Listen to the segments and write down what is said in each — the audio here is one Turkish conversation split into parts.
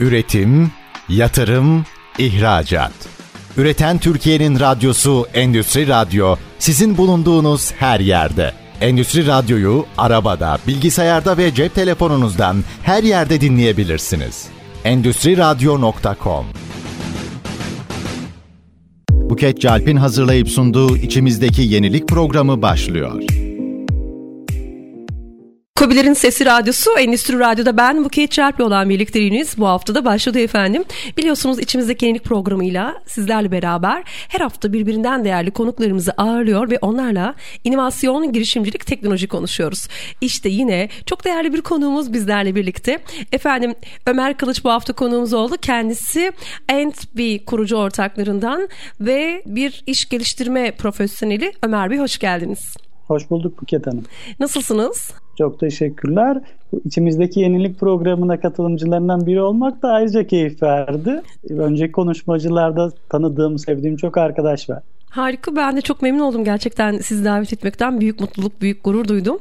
Üretim, yatırım, ihracat. Üreten Türkiye'nin radyosu Endüstri Radyo sizin bulunduğunuz her yerde. Endüstri Radyo'yu arabada, bilgisayarda ve cep telefonunuzdan her yerde dinleyebilirsiniz. Endüstri Radyo.com Buket Calp'in hazırlayıp sunduğu içimizdeki yenilik programı başlıyor. Kobilerin Sesi Radyosu, Endüstri Radyo'da ben Buket Çarp'la olan birlikteliğiniz bu hafta da başladı efendim. Biliyorsunuz içimizdeki yenilik programıyla sizlerle beraber her hafta birbirinden değerli konuklarımızı ağırlıyor ve onlarla inovasyon, girişimcilik, teknoloji konuşuyoruz. İşte yine çok değerli bir konuğumuz bizlerle birlikte. Efendim Ömer Kılıç bu hafta konuğumuz oldu. Kendisi Ant.B kurucu ortaklarından ve bir iş geliştirme profesyoneli. Ömer Bey hoş geldiniz. Hoş bulduk Buket Hanım. Nasılsınız? Çok teşekkürler. İçimizdeki yenilik programına katılımcılarından biri olmak da ayrıca keyif verdi. Önceki konuşmacılarda tanıdığım, sevdiğim çok arkadaş var. Harika ben de çok memnun oldum gerçekten sizi davet etmekten büyük mutluluk büyük gurur duydum.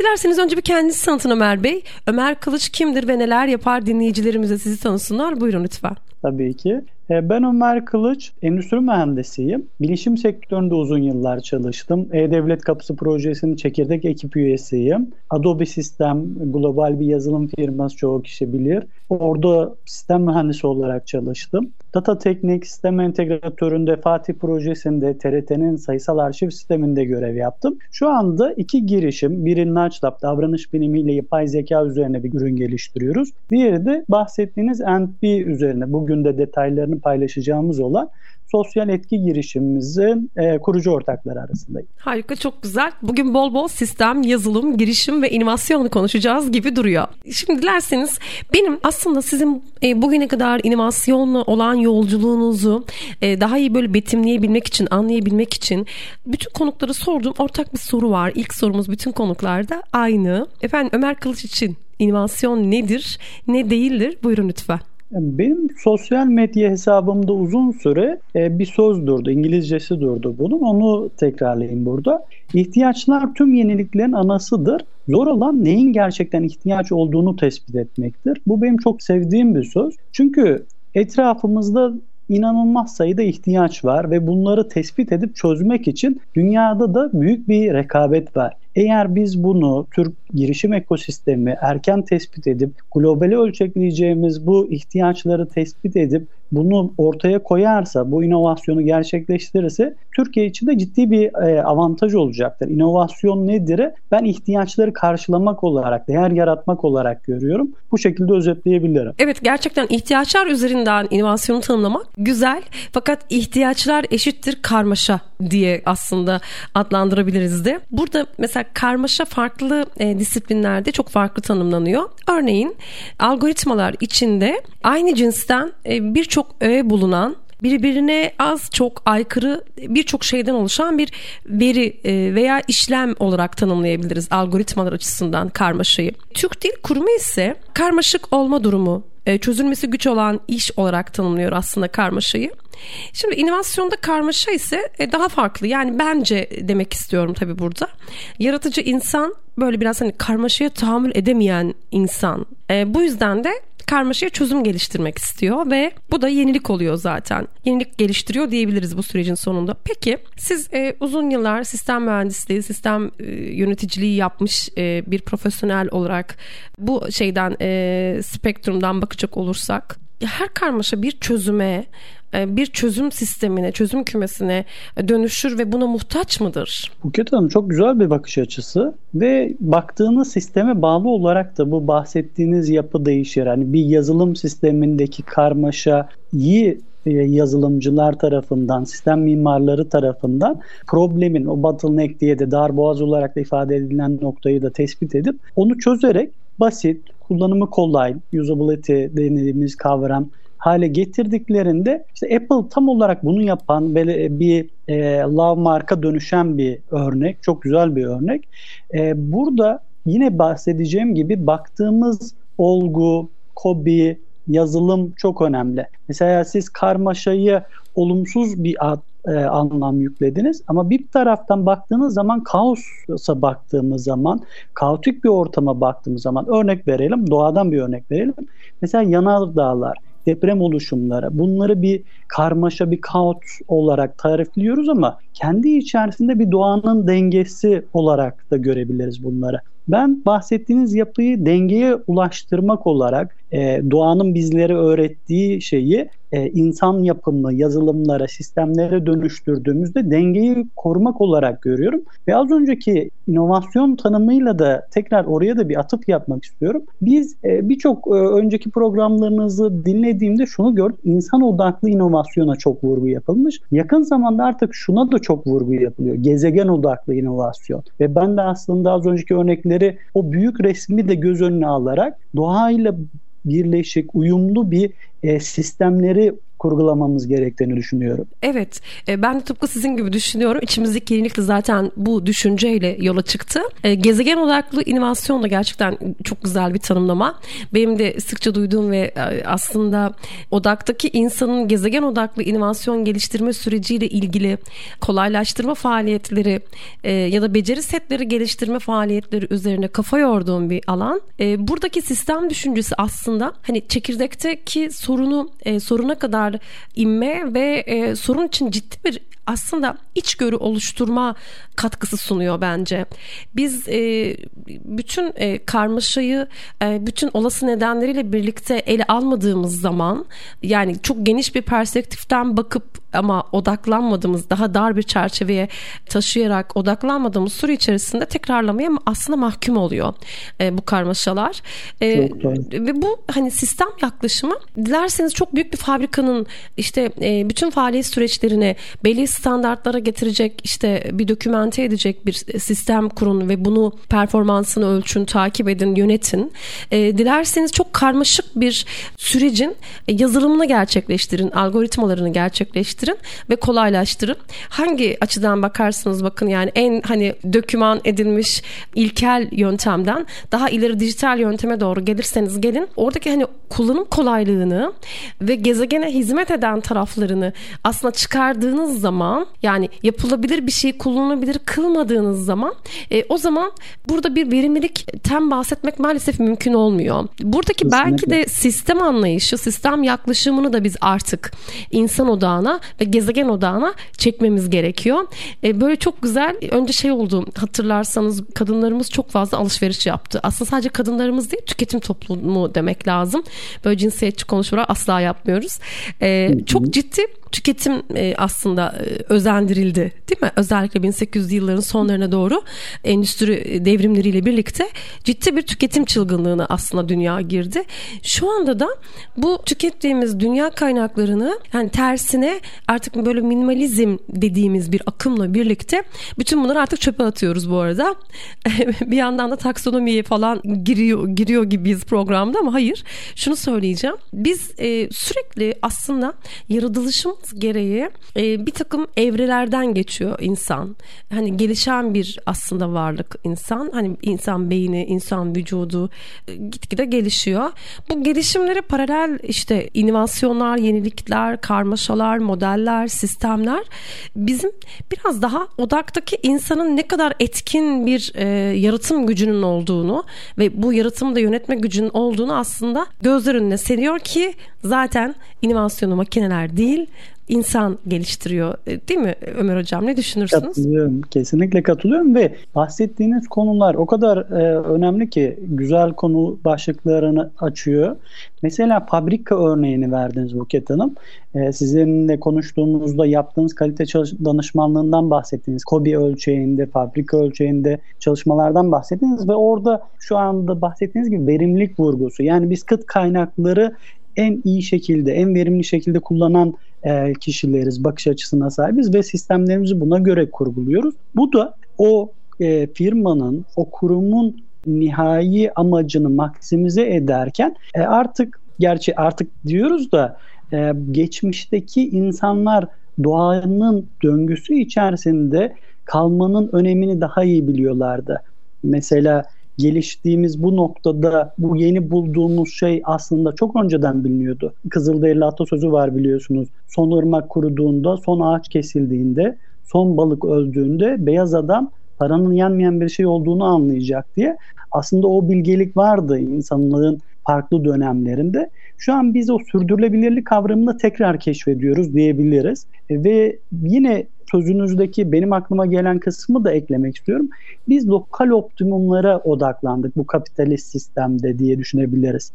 Dilerseniz önce bir kendinizi tanıtın Ömer Bey. Ömer Kılıç kimdir ve neler yapar dinleyicilerimize sizi tanısınlar buyurun lütfen. Tabii ki. E, ben Ömer Kılıç, endüstri mühendisiyim. Bilişim sektöründe uzun yıllar çalıştım. E-Devlet Kapısı projesinin çekirdek ekip üyesiyim. Adobe Sistem, global bir yazılım firması çoğu kişi bilir. Orada sistem mühendisi olarak çalıştım. Data Teknik Sistem Entegratörü'nde Fatih projesinde TRT'nin sayısal arşiv sisteminde görev yaptım. Şu anda iki girişim, biri Nudge davranış bilimiyle yapay zeka üzerine bir ürün geliştiriyoruz. Diğeri de bahsettiğiniz NP üzerine bugün de detaylarını paylaşacağımız olan sosyal etki girişimimizin e, kurucu ortakları arasındayım. Harika çok güzel. Bugün bol bol sistem, yazılım, girişim ve inovasyonu konuşacağız gibi duruyor. Şimdi dilerseniz benim aslında sizin e, bugüne kadar inovasyonla olan yolculuğunuzu e, daha iyi böyle betimleyebilmek için, anlayabilmek için bütün konukları sordum. Ortak bir soru var. İlk sorumuz bütün konuklarda aynı. Efendim Ömer Kılıç için inovasyon nedir, ne değildir? Buyurun lütfen. Benim sosyal medya hesabımda uzun süre e, bir söz durdu. İngilizcesi durdu bunun. Onu tekrarlayayım burada. İhtiyaçlar tüm yeniliklerin anasıdır. Zor olan neyin gerçekten ihtiyaç olduğunu tespit etmektir. Bu benim çok sevdiğim bir söz. Çünkü etrafımızda inanılmaz sayıda ihtiyaç var ve bunları tespit edip çözmek için dünyada da büyük bir rekabet var. Eğer biz bunu Türk girişim ekosistemi erken tespit edip globale ölçekleyeceğimiz bu ihtiyaçları tespit edip bunu ortaya koyarsa, bu inovasyonu gerçekleştirirse Türkiye için de ciddi bir e, avantaj olacaktır. İnovasyon nedir? Ben ihtiyaçları karşılamak olarak, değer yaratmak olarak görüyorum. Bu şekilde özetleyebilirim. Evet gerçekten ihtiyaçlar üzerinden inovasyonu tanımlamak güzel. Fakat ihtiyaçlar eşittir karmaşa diye aslında adlandırabiliriz de. Burada mesela karmaşa farklı e, disiplinlerde çok farklı tanımlanıyor. Örneğin algoritmalar içinde aynı cinsten e, birçok öğe bulunan birbirine az çok aykırı birçok şeyden oluşan bir veri e, veya işlem olarak tanımlayabiliriz algoritmalar açısından karmaşayı. Türk Dil Kurumu ise karmaşık olma durumu, çözülmesi güç olan iş olarak tanımlıyor aslında karmaşayı. Şimdi inovasyonda karmaşa ise e, daha farklı. Yani bence demek istiyorum tabii burada. Yaratıcı insan böyle biraz hani karmaşaya tahammül edemeyen insan. E, bu yüzden de karmaşaya çözüm geliştirmek istiyor ve bu da yenilik oluyor zaten. Yenilik geliştiriyor diyebiliriz bu sürecin sonunda. Peki siz e, uzun yıllar sistem mühendisliği, sistem e, yöneticiliği yapmış e, bir profesyonel olarak bu şeyden e, spektrumdan bakacak olursak her karmaşa bir çözüme bir çözüm sistemine, çözüm kümesine dönüşür ve buna muhtaç mıdır? Buket Hanım çok güzel bir bakış açısı ve baktığınız sisteme bağlı olarak da bu bahsettiğiniz yapı değişir. Hani bir yazılım sistemindeki karmaşa iyi e, yazılımcılar tarafından, sistem mimarları tarafından problemin o bottleneck diye de darboğaz olarak da ifade edilen noktayı da tespit edip onu çözerek basit, kullanımı kolay, usability dediğimiz kavram hale getirdiklerinde işte Apple tam olarak bunu yapan böyle bir e, love marka dönüşen bir örnek. Çok güzel bir örnek. E, burada yine bahsedeceğim gibi baktığımız olgu, kobi, yazılım çok önemli. Mesela siz karmaşayı olumsuz bir ad, e, anlam yüklediniz. Ama bir taraftan baktığınız zaman kaosa baktığımız zaman, kaotik bir ortama baktığımız zaman örnek verelim, doğadan bir örnek verelim. Mesela yanardağlar, deprem oluşumları bunları bir karmaşa bir kaos olarak tarifliyoruz ama kendi içerisinde bir doğanın dengesi olarak da görebiliriz bunları. Ben bahsettiğiniz yapıyı dengeye ulaştırmak olarak e, doğanın bizlere öğrettiği şeyi e, insan yapımı yazılımlara, sistemlere dönüştürdüğümüzde dengeyi korumak olarak görüyorum. Ve az önceki inovasyon tanımıyla da tekrar oraya da bir atıf yapmak istiyorum. Biz e, birçok e, önceki programlarınızı dinlediğimde şunu gördüm. İnsan odaklı inovasyona çok vurgu yapılmış. Yakın zamanda artık şuna da çok vurgu yapılıyor. Gezegen odaklı inovasyon. Ve ben de aslında az önceki örnekleri o büyük resmi de göz önüne alarak doğayla birleşik, uyumlu bir e, sistemleri kurgulamamız gerektiğini düşünüyorum. Evet e, ben de tıpkı sizin gibi düşünüyorum. İçimizdeki yenilik de zaten bu düşünceyle yola çıktı. E, gezegen odaklı inovasyon da gerçekten çok güzel bir tanımlama. Benim de sıkça duyduğum ve e, aslında odaktaki insanın gezegen odaklı inovasyon geliştirme süreciyle ilgili kolaylaştırma faaliyetleri ya da beceri setleri geliştirme faaliyetleri üzerine kafa yorduğum bir alan. Buradaki sistem düşüncesi aslında hani çekirdekteki sorunu soruna kadar kadar inme ve e, sorun için ciddi bir aslında içgörü oluşturma katkısı sunuyor bence. Biz e, bütün e, karmaşayı e, bütün olası nedenleriyle birlikte ele almadığımız zaman yani çok geniş bir perspektiften bakıp ama odaklanmadığımız daha dar bir çerçeveye taşıyarak odaklanmadığımız süre içerisinde tekrarlamaya aslında mahkum oluyor e, bu karmaşalar. E, ve bu hani sistem yaklaşımı dilerseniz çok büyük bir fabrikanın işte e, bütün faaliyet süreçlerini belli standartlara getirecek işte bir dokümante edecek bir sistem kurun ve bunu performansını ölçün, takip edin, yönetin. E, dilerseniz çok karmaşık bir sürecin yazılımını gerçekleştirin, algoritmalarını gerçekleştirin ve kolaylaştırın. Hangi açıdan bakarsanız bakın yani en hani doküman edilmiş ilkel yöntemden daha ileri dijital yönteme doğru gelirseniz gelin oradaki hani kullanım kolaylığını ve gezegene hizmet eden taraflarını aslında çıkardığınız zaman yani yapılabilir bir şeyi kullanılabilir kılmadığınız zaman e, o zaman burada bir verimlilikten bahsetmek maalesef mümkün olmuyor. Buradaki Kesinlikle. belki de sistem anlayışı, sistem yaklaşımını da biz artık insan odağına gezegen odağına çekmemiz gerekiyor. E, böyle çok güzel önce şey oldu hatırlarsanız kadınlarımız çok fazla alışveriş yaptı. Aslında sadece kadınlarımız değil tüketim toplumu demek lazım. Böyle cinsiyetçi konuşmalar asla yapmıyoruz. E, çok ciddi tüketim e, aslında e, özendirildi değil mi? Özellikle 1800'lü yılların sonlarına doğru endüstri devrimleriyle birlikte ciddi bir tüketim çılgınlığına aslında dünya girdi. Şu anda da bu tükettiğimiz dünya kaynaklarını yani tersine artık böyle minimalizm dediğimiz bir akımla birlikte bütün bunları artık çöpe atıyoruz bu arada. bir yandan da taksonomiye falan giriyor giriyor gibiyiz programda ama hayır. Şunu söyleyeceğim. Biz e, sürekli aslında yaratılışım gereği e, bir takım evrelerden geçiyor insan. Hani gelişen bir aslında varlık insan. Hani insan beyni, insan vücudu e, gitgide gelişiyor. Bu gelişimlere paralel işte inovasyonlar, yenilikler, karmaşalar, modeller, sistemler bizim biraz daha odaktaki insanın ne kadar etkin bir e, yaratım gücünün olduğunu ve bu yaratımı da yönetme gücünün olduğunu aslında gözler önüne seriyor ki zaten inovasyonu makineler değil insan geliştiriyor. E, değil mi Ömer Hocam? Ne düşünürsünüz? Katılıyorum. Kesinlikle katılıyorum ve bahsettiğiniz konular o kadar e, önemli ki güzel konu başlıklarını açıyor. Mesela fabrika örneğini verdiniz Buket Hanım. E, sizinle konuştuğumuzda yaptığınız kalite çalış- danışmanlığından bahsettiniz. KOBİ ölçeğinde, fabrika ölçeğinde çalışmalardan bahsettiniz ve orada şu anda bahsettiğiniz gibi verimlilik vurgusu. Yani biz kıt kaynakları en iyi şekilde, en verimli şekilde kullanan e, kişileriz, bakış açısına sahibiz ve sistemlerimizi buna göre kurguluyoruz. Bu da o e, firmanın, o kurumun nihai amacını maksimize ederken e, artık gerçi artık diyoruz da e, geçmişteki insanlar doğanın döngüsü içerisinde kalmanın önemini daha iyi biliyorlardı. Mesela geliştiğimiz bu noktada bu yeni bulduğumuz şey aslında çok önceden biliniyordu. Kızılderili atasözü var biliyorsunuz. Son ırmak kuruduğunda, son ağaç kesildiğinde, son balık öldüğünde beyaz adam paranın yenmeyen bir şey olduğunu anlayacak diye. Aslında o bilgelik vardı insanların farklı dönemlerinde. Şu an biz o sürdürülebilirlik kavramını tekrar keşfediyoruz diyebiliriz. Ve yine sözünüzdeki benim aklıma gelen kısmı da eklemek istiyorum. Biz lokal optimumlara odaklandık bu kapitalist sistemde diye düşünebiliriz.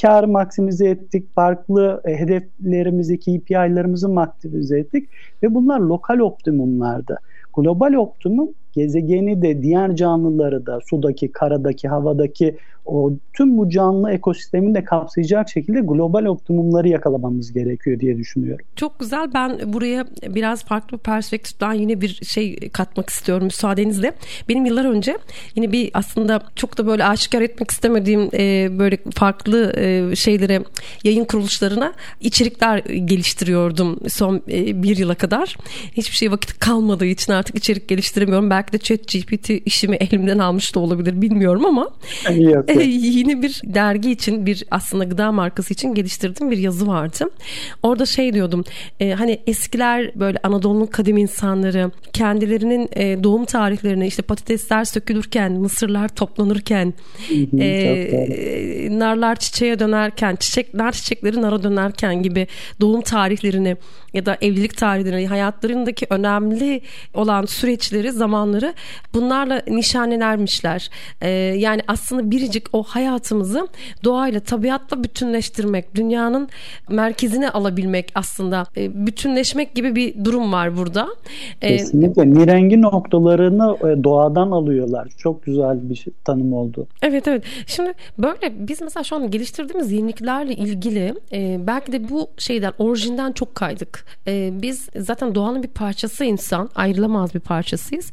Kar maksimize ettik, farklı e, hedeflerimizi, KPI'larımızı maksimize ettik ve bunlar lokal optimumlardı. Global optimum gezegeni de diğer canlıları da sudaki, karadaki, havadaki o tüm bu canlı ekosistemini de kapsayacak şekilde global optimumları yakalamamız gerekiyor diye düşünüyorum. Çok güzel. Ben buraya biraz farklı bir perspektiften yine bir şey katmak istiyorum müsaadenizle. Benim yıllar önce yine bir aslında çok da böyle aşikar etmek istemediğim e, böyle farklı e, şeylere yayın kuruluşlarına içerikler geliştiriyordum son e, bir yıla kadar. Hiçbir şey vakit kalmadığı için artık içerik geliştiremiyorum. Belki de chat GPT işimi elimden almış da olabilir bilmiyorum ama Yok. Yeni bir dergi için bir aslında gıda markası için geliştirdiğim bir yazı vardı. Orada şey diyordum e, hani eskiler böyle Anadolu'nun kadim insanları kendilerinin e, doğum tarihlerini işte patatesler sökülürken mısırlar toplanırken e, narlar çiçeğe dönerken çiçekler çiçekleri nara dönerken gibi doğum tarihlerini ya da evlilik tarihlerini hayatlarındaki önemli olan süreçleri zamanları bunlarla nişanelermişler. E, yani aslında biricik o hayatımızı doğayla tabiatla bütünleştirmek dünyanın merkezine alabilmek aslında e, bütünleşmek gibi bir durum var burada. E, Kesinlikle nirengi noktalarını e, doğadan alıyorlar. Çok güzel bir şey, tanım oldu. Evet evet. Şimdi böyle biz mesela şu an geliştirdiğimiz yeniliklerle ilgili belki de bu şeyden orijinden çok kaydık. Biz zaten doğanın bir parçası insan ayrılamaz bir parçasıyız.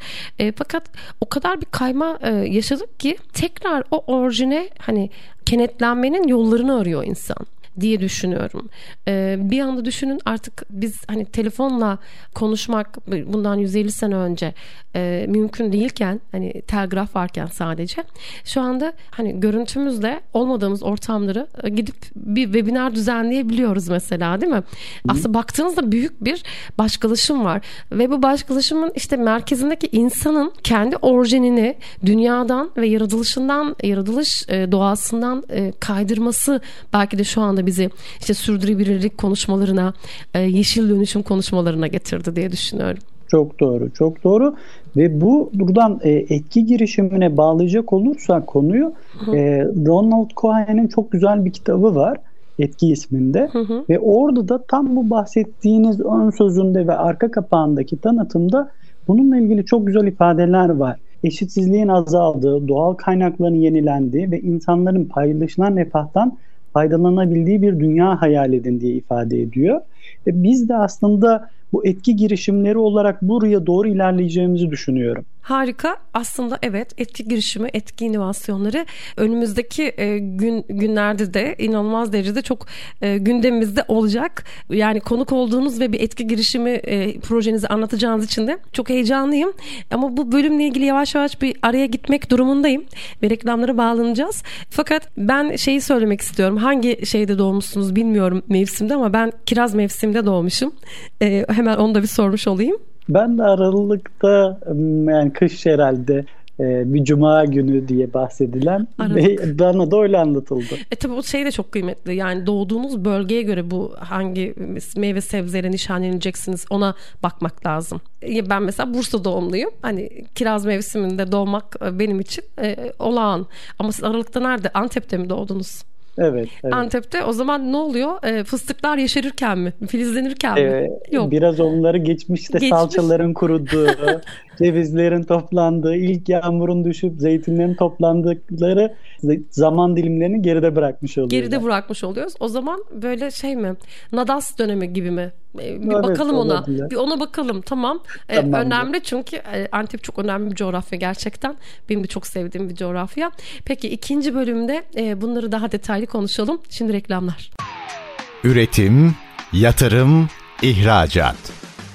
Fakat o kadar bir kayma yaşadık ki tekrar o orijine hani kenetlenmenin yollarını arıyor insan diye düşünüyorum. Ee, bir anda düşünün artık biz hani telefonla konuşmak bundan 150 sene önce e, mümkün değilken hani telgraf varken sadece şu anda hani görüntümüzle olmadığımız ortamları e, gidip bir webinar düzenleyebiliyoruz mesela değil mi? Aslında baktığınızda büyük bir başkalaşım var ve bu başkalaşımın işte merkezindeki insanın kendi orijinini dünyadan ve yaratılışından yaratılış e, doğasından e, kaydırması belki de şu anda aslında bizi işte sürdürülebilirlik konuşmalarına, e, yeşil dönüşüm konuşmalarına getirdi diye düşünüyorum. Çok doğru, çok doğru. Ve bu buradan e, etki girişimine bağlayacak olursak konuyu e, Ronald Cohen'in çok güzel bir kitabı var. Etki isminde hı hı. ve orada da tam bu bahsettiğiniz ön sözünde ve arka kapağındaki tanıtımda bununla ilgili çok güzel ifadeler var. Eşitsizliğin azaldığı, doğal kaynakların yenilendiği ve insanların paylaşılan refahtan faydalanabildiği bir dünya hayal edin diye ifade ediyor. Ve biz de aslında bu etki girişimleri olarak buraya doğru ilerleyeceğimizi düşünüyorum. Harika. Aslında evet etki girişimi, etki inovasyonları önümüzdeki e, gün günlerde de inanılmaz derecede çok e, gündemimizde olacak. Yani konuk olduğunuz ve bir etki girişimi e, projenizi anlatacağınız için de çok heyecanlıyım. Ama bu bölümle ilgili yavaş yavaş bir araya gitmek durumundayım ve reklamlara bağlanacağız. Fakat ben şeyi söylemek istiyorum. Hangi şeyde doğmuşsunuz bilmiyorum mevsimde ama ben kiraz mevsiminde doğmuşum. E, hemen onu da bir sormuş olayım. Ben de Aralık'ta yani kış herhalde e, bir cuma günü diye bahsedilen Aralık. bana da öyle anlatıldı. E tabi o şey de çok kıymetli. Yani doğduğunuz bölgeye göre bu hangi meyve sebzeyle nişanleneceksiniz ona bakmak lazım. Ben mesela Bursa doğumluyum. Hani kiraz mevsiminde doğmak e, benim için e, olağan. Ama siz Aralık'ta nerede? Antep'te mi doğdunuz? Evet, evet. Antep'te o zaman ne oluyor? E, fıstıklar yeşerirken mi? Filizlenirken mi? Ee, Yok. Biraz onları geçmişte Geçmiş. salçaların kuruduğu, cevizlerin toplandığı, ilk yağmurun düşüp zeytinlerin toplandıkları zaman dilimlerini geride bırakmış oluyoruz. Geride bırakmış oluyoruz. O zaman böyle şey mi? Nadas dönemi gibi mi? Ee, bir evet, bakalım ona. Olabilir. Bir ona bakalım. Tamam. Ee, önemli çünkü e, Antep çok önemli bir coğrafya gerçekten. Benim de çok sevdiğim bir coğrafya. Peki ikinci bölümde e, bunları daha detaylı konuşalım. Şimdi reklamlar. Üretim, yatırım, ihracat.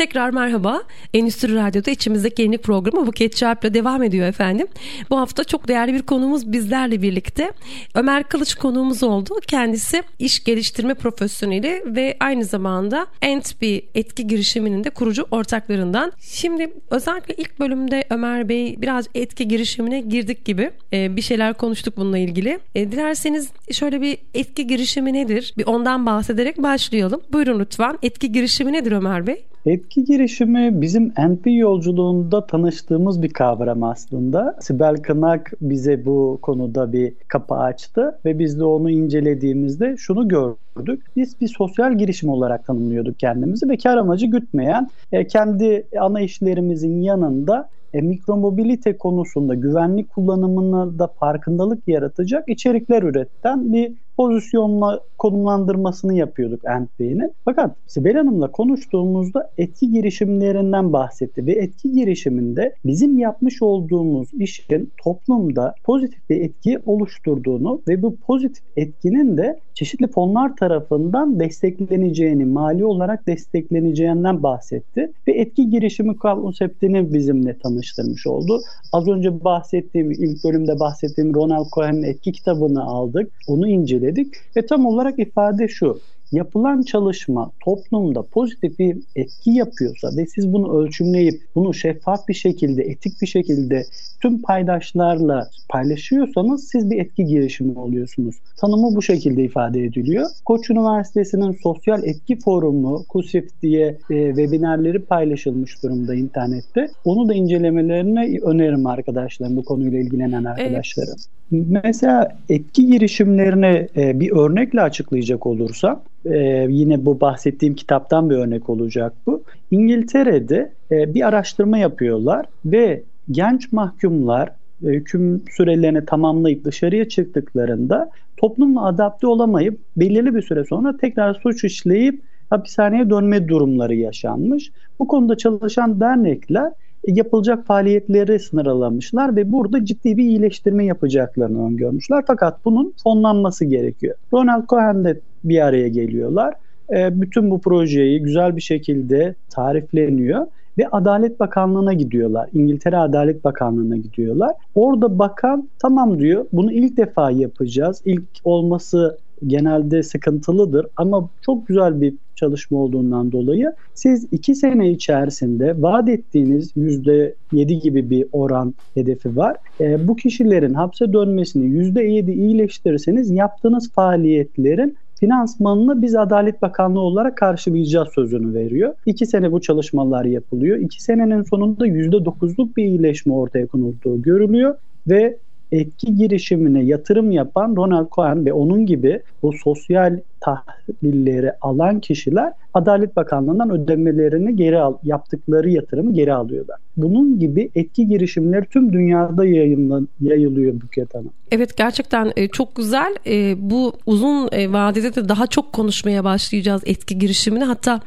Tekrar merhaba. Endüstri Radyo'da içimizdeki yeni programı Buket Çarp'la devam ediyor efendim. Bu hafta çok değerli bir konuğumuz bizlerle birlikte. Ömer Kılıç konuğumuz oldu. Kendisi iş geliştirme profesyoneli ve aynı zamanda Entbi etki girişiminin de kurucu ortaklarından. Şimdi özellikle ilk bölümde Ömer Bey biraz etki girişimine girdik gibi e, bir şeyler konuştuk bununla ilgili. E, dilerseniz şöyle bir etki girişimi nedir? Bir ondan bahsederek başlayalım. Buyurun lütfen. Etki girişimi nedir Ömer Bey? Etki girişimi bizim NP yolculuğunda tanıştığımız bir kavram aslında. Sibel Kınak bize bu konuda bir kapı açtı ve biz de onu incelediğimizde şunu gördük. Biz bir sosyal girişim olarak tanımlıyorduk kendimizi ve kar amacı gütmeyen, e, kendi ana işlerimizin yanında e, mikromobilite konusunda güvenlik kullanımına da farkındalık yaratacak içerikler üreten bir pozisyonla konumlandırmasını yapıyorduk Entbey'inin. Fakat Sibel Hanım'la konuştuğumuzda etki girişimlerinden bahsetti ve etki girişiminde bizim yapmış olduğumuz işin toplumda pozitif bir etki oluşturduğunu ve bu pozitif etkinin de çeşitli fonlar tarafından destekleneceğini, mali olarak destekleneceğinden bahsetti ve etki girişimi konseptini bizimle tanıştırmış oldu. Az önce bahsettiğim, ilk bölümde bahsettiğim Ronald Cohen'in etki kitabını aldık, onu inceledik ve tam olarak ifade şu yapılan çalışma toplumda pozitif bir etki yapıyorsa ve siz bunu ölçümleyip bunu şeffaf bir şekilde, etik bir şekilde tüm paydaşlarla paylaşıyorsanız siz bir etki girişimi oluyorsunuz. Tanımı bu şekilde ifade ediliyor. Koç Üniversitesi'nin sosyal etki forumu, KUSIF diye e, webinarları paylaşılmış durumda internette. Onu da incelemelerini öneririm arkadaşlarım bu konuyla ilgilenen arkadaşlarım. Evet. Mesela etki girişimlerini e, bir örnekle açıklayacak olursam e, yine bu bahsettiğim kitaptan bir örnek olacak bu. İngiltere'de e, bir araştırma yapıyorlar ve genç mahkumlar e, hüküm sürelerini tamamlayıp dışarıya çıktıklarında toplumla adapte olamayıp belirli bir süre sonra tekrar suç işleyip hapishaneye dönme durumları yaşanmış. Bu konuda çalışan dernekler yapılacak faaliyetleri sınırlamışlar ve burada ciddi bir iyileştirme yapacaklarını öngörmüşler. Fakat bunun fonlanması gerekiyor. Ronald Cohen de bir araya geliyorlar. E, bütün bu projeyi güzel bir şekilde tarifleniyor ve Adalet Bakanlığı'na gidiyorlar. İngiltere Adalet Bakanlığı'na gidiyorlar. Orada bakan tamam diyor bunu ilk defa yapacağız. İlk olması genelde sıkıntılıdır ama çok güzel bir çalışma olduğundan dolayı siz iki sene içerisinde vaat ettiğiniz yüzde yedi gibi bir oran hedefi var. E, bu kişilerin hapse dönmesini yüzde yedi iyileştirirseniz yaptığınız faaliyetlerin finansmanını biz Adalet Bakanlığı olarak karşılayacağız sözünü veriyor. İki sene bu çalışmalar yapılıyor. İki senenin sonunda yüzde dokuzluk bir iyileşme ortaya konulduğu görülüyor ve etki girişimine yatırım yapan Ronald Cohen ve onun gibi bu sosyal tahvilleri alan kişiler Adalet Bakanlığı'ndan ödemelerini geri al, yaptıkları yatırımı geri alıyorlar. Bunun gibi etki girişimleri tüm dünyada yayınlan, yayılıyor Buket Hanım. Evet gerçekten e, çok güzel. E, bu uzun e, vadede de daha çok konuşmaya başlayacağız etki girişimini. Hatta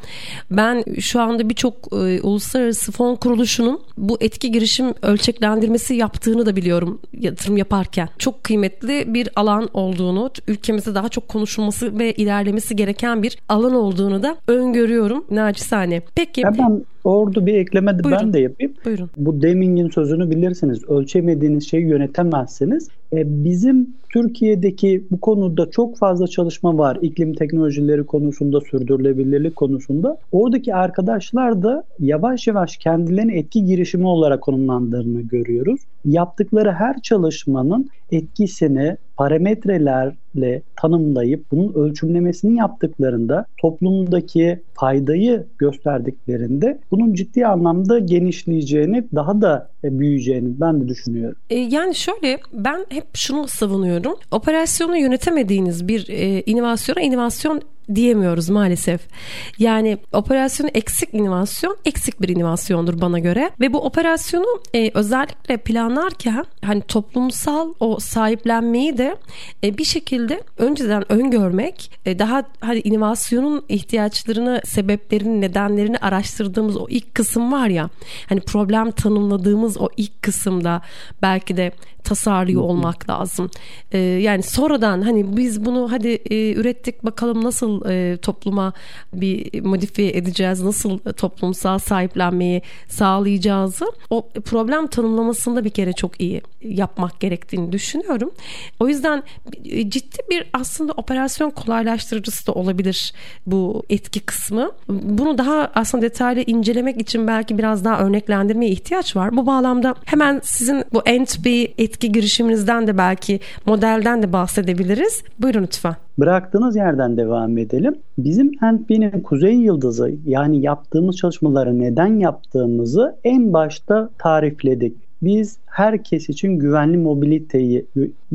ben şu anda birçok uluslararası fon kuruluşunun bu etki girişim ölçeklendirmesi yaptığını da biliyorum yatırım yaparken. Çok kıymetli bir alan olduğunu, ülkemizde daha çok konuşulması ve ilerlemesi gereken bir alan olduğunu da öngörüyorum naçizane. Peki. Ya ben orada bir ekleme de ben de yapayım. Buyurun. Bu Deming'in sözünü bilirsiniz. Ölçemediğiniz şeyi yönetemezsiniz. E, bizim Türkiye'deki bu konuda çok fazla çalışma var. İklim teknolojileri konusunda, sürdürülebilirlik konusunda. Oradaki arkadaşlar da yavaş yavaş kendilerini etki girişimi olarak konumlandığını görüyoruz. Yaptıkları her çalışmanın etkisini parametrelerle tanımlayıp bunun ölçümlemesini yaptıklarında toplumdaki faydayı gösterdiklerinde bunun ciddi anlamda genişleyeceğini, daha da büyüyeceğini ben de düşünüyorum. E, yani şöyle ben hep şunu savunuyorum. Operasyonu yönetemediğiniz bir e, inovasyona inovasyon diyemiyoruz maalesef. Yani operasyonu eksik inovasyon eksik bir inovasyondur bana göre ve bu operasyonu e, özellikle planlarken hani toplumsal o sahiplenmeyi de e, bir şekilde önceden öngörmek e, daha hani inovasyonun ihtiyaçlarını sebeplerini nedenlerini araştırdığımız o ilk kısım var ya hani problem tanımladığımız o ilk kısımda belki de tasarlıyor olmak lazım. Ee, yani sonradan hani biz bunu hadi e, ürettik bakalım nasıl e, topluma bir modifiye edeceğiz, nasıl toplumsal sahiplenmeyi sağlayacağızı o problem tanımlamasında bir kere çok iyi yapmak gerektiğini düşünüyorum. O yüzden e, ciddi bir aslında operasyon kolaylaştırıcısı da olabilir bu etki kısmı. Bunu daha aslında detaylı incelemek için belki biraz daha örneklendirmeye ihtiyaç var. Bu bağlamda hemen sizin bu NTB etki girişiminizden de belki modelden de bahsedebiliriz. Buyurun lütfen. Bıraktığınız yerden devam edelim. Bizim NTB'nin Kuzey Yıldızı yani yaptığımız çalışmaları neden yaptığımızı en başta tarifledik. Biz herkes için güvenli mobiliteyi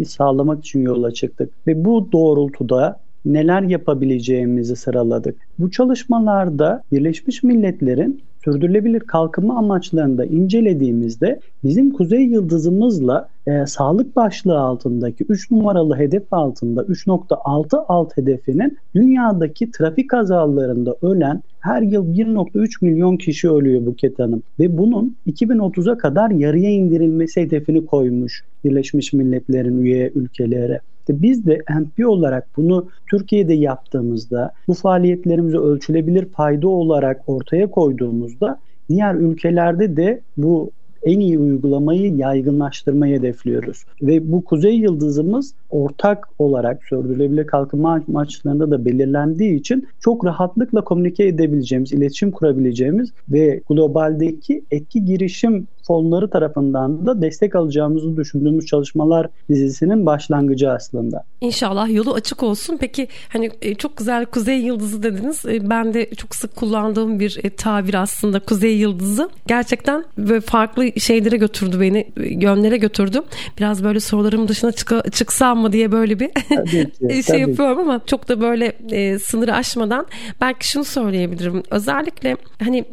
sağlamak için yola çıktık ve bu doğrultuda neler yapabileceğimizi sıraladık. Bu çalışmalarda Birleşmiş Milletler'in sürdürülebilir kalkınma amaçlarını da incelediğimizde bizim kuzey yıldızımızla e, sağlık başlığı altındaki 3 numaralı hedef altında 3.6 alt hedefinin dünyadaki trafik kazalarında ölen her yıl 1.3 milyon kişi ölüyor Buket Hanım. Ve bunun 2030'a kadar yarıya indirilmesi hedefini koymuş Birleşmiş Milletler'in üye ülkeleri. İşte biz de NP olarak bunu Türkiye'de yaptığımızda bu faaliyetlerimizi ölçülebilir fayda olarak ortaya koyduğumuzda diğer ülkelerde de bu en iyi uygulamayı yaygınlaştırmayı hedefliyoruz. Ve bu kuzey yıldızımız ortak olarak sürdürülebilir kalkınma amaçlarında da belirlendiği için çok rahatlıkla komünike edebileceğimiz, iletişim kurabileceğimiz ve globaldeki etki girişim fonları tarafından da destek alacağımızı düşündüğümüz çalışmalar dizisinin başlangıcı aslında. İnşallah yolu açık olsun. Peki hani e, çok güzel Kuzey Yıldızı dediniz. E, ben de çok sık kullandığım bir e, tabir aslında Kuzey Yıldızı. Gerçekten böyle farklı şeylere götürdü beni, yönlere götürdü. Biraz böyle sorularım dışına çık çıksam mı diye böyle bir ki, şey yapıyorum ama çok da böyle e, sınırı aşmadan belki şunu söyleyebilirim. Özellikle hani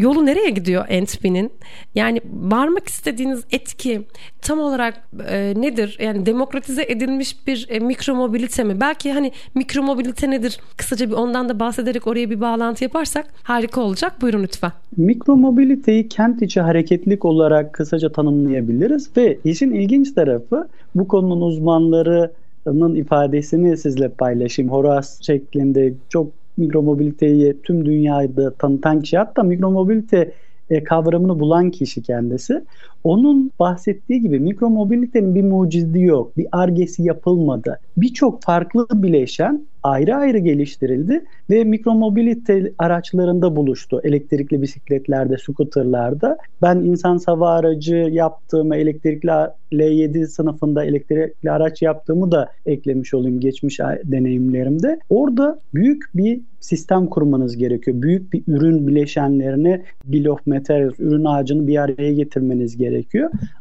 yolu nereye gidiyor Entby'nin? Yani varmak istediğiniz etki tam olarak e, nedir? Yani demokratize edilmiş bir e, mikromobilite mi? Belki hani mikromobilite nedir? Kısaca bir ondan da bahsederek oraya bir bağlantı yaparsak harika olacak. Buyurun lütfen. Mikromobiliteyi kent içi hareketlik olarak kısaca tanımlayabiliriz ve işin ilginç tarafı bu konunun uzmanlarının ifadesini sizle paylaşayım. Horas şeklinde çok mikromobiliteyi tüm dünyada tanıtan kişi hatta mikromobilite e, kavramını bulan kişi kendisi. Onun bahsettiği gibi mikromobilitenin bir mucidi yok. Bir argesi yapılmadı. Birçok farklı bileşen ayrı ayrı geliştirildi ve mikromobilite araçlarında buluştu. Elektrikli bisikletlerde, scooterlarda. Ben insan hava aracı yaptığımı, elektrikli L7 sınıfında elektrikli araç yaptığımı da eklemiş olayım geçmiş deneyimlerimde. Orada büyük bir sistem kurmanız gerekiyor. Büyük bir ürün bileşenlerini bill of materials, ürün ağacını bir araya getirmeniz gerekiyor.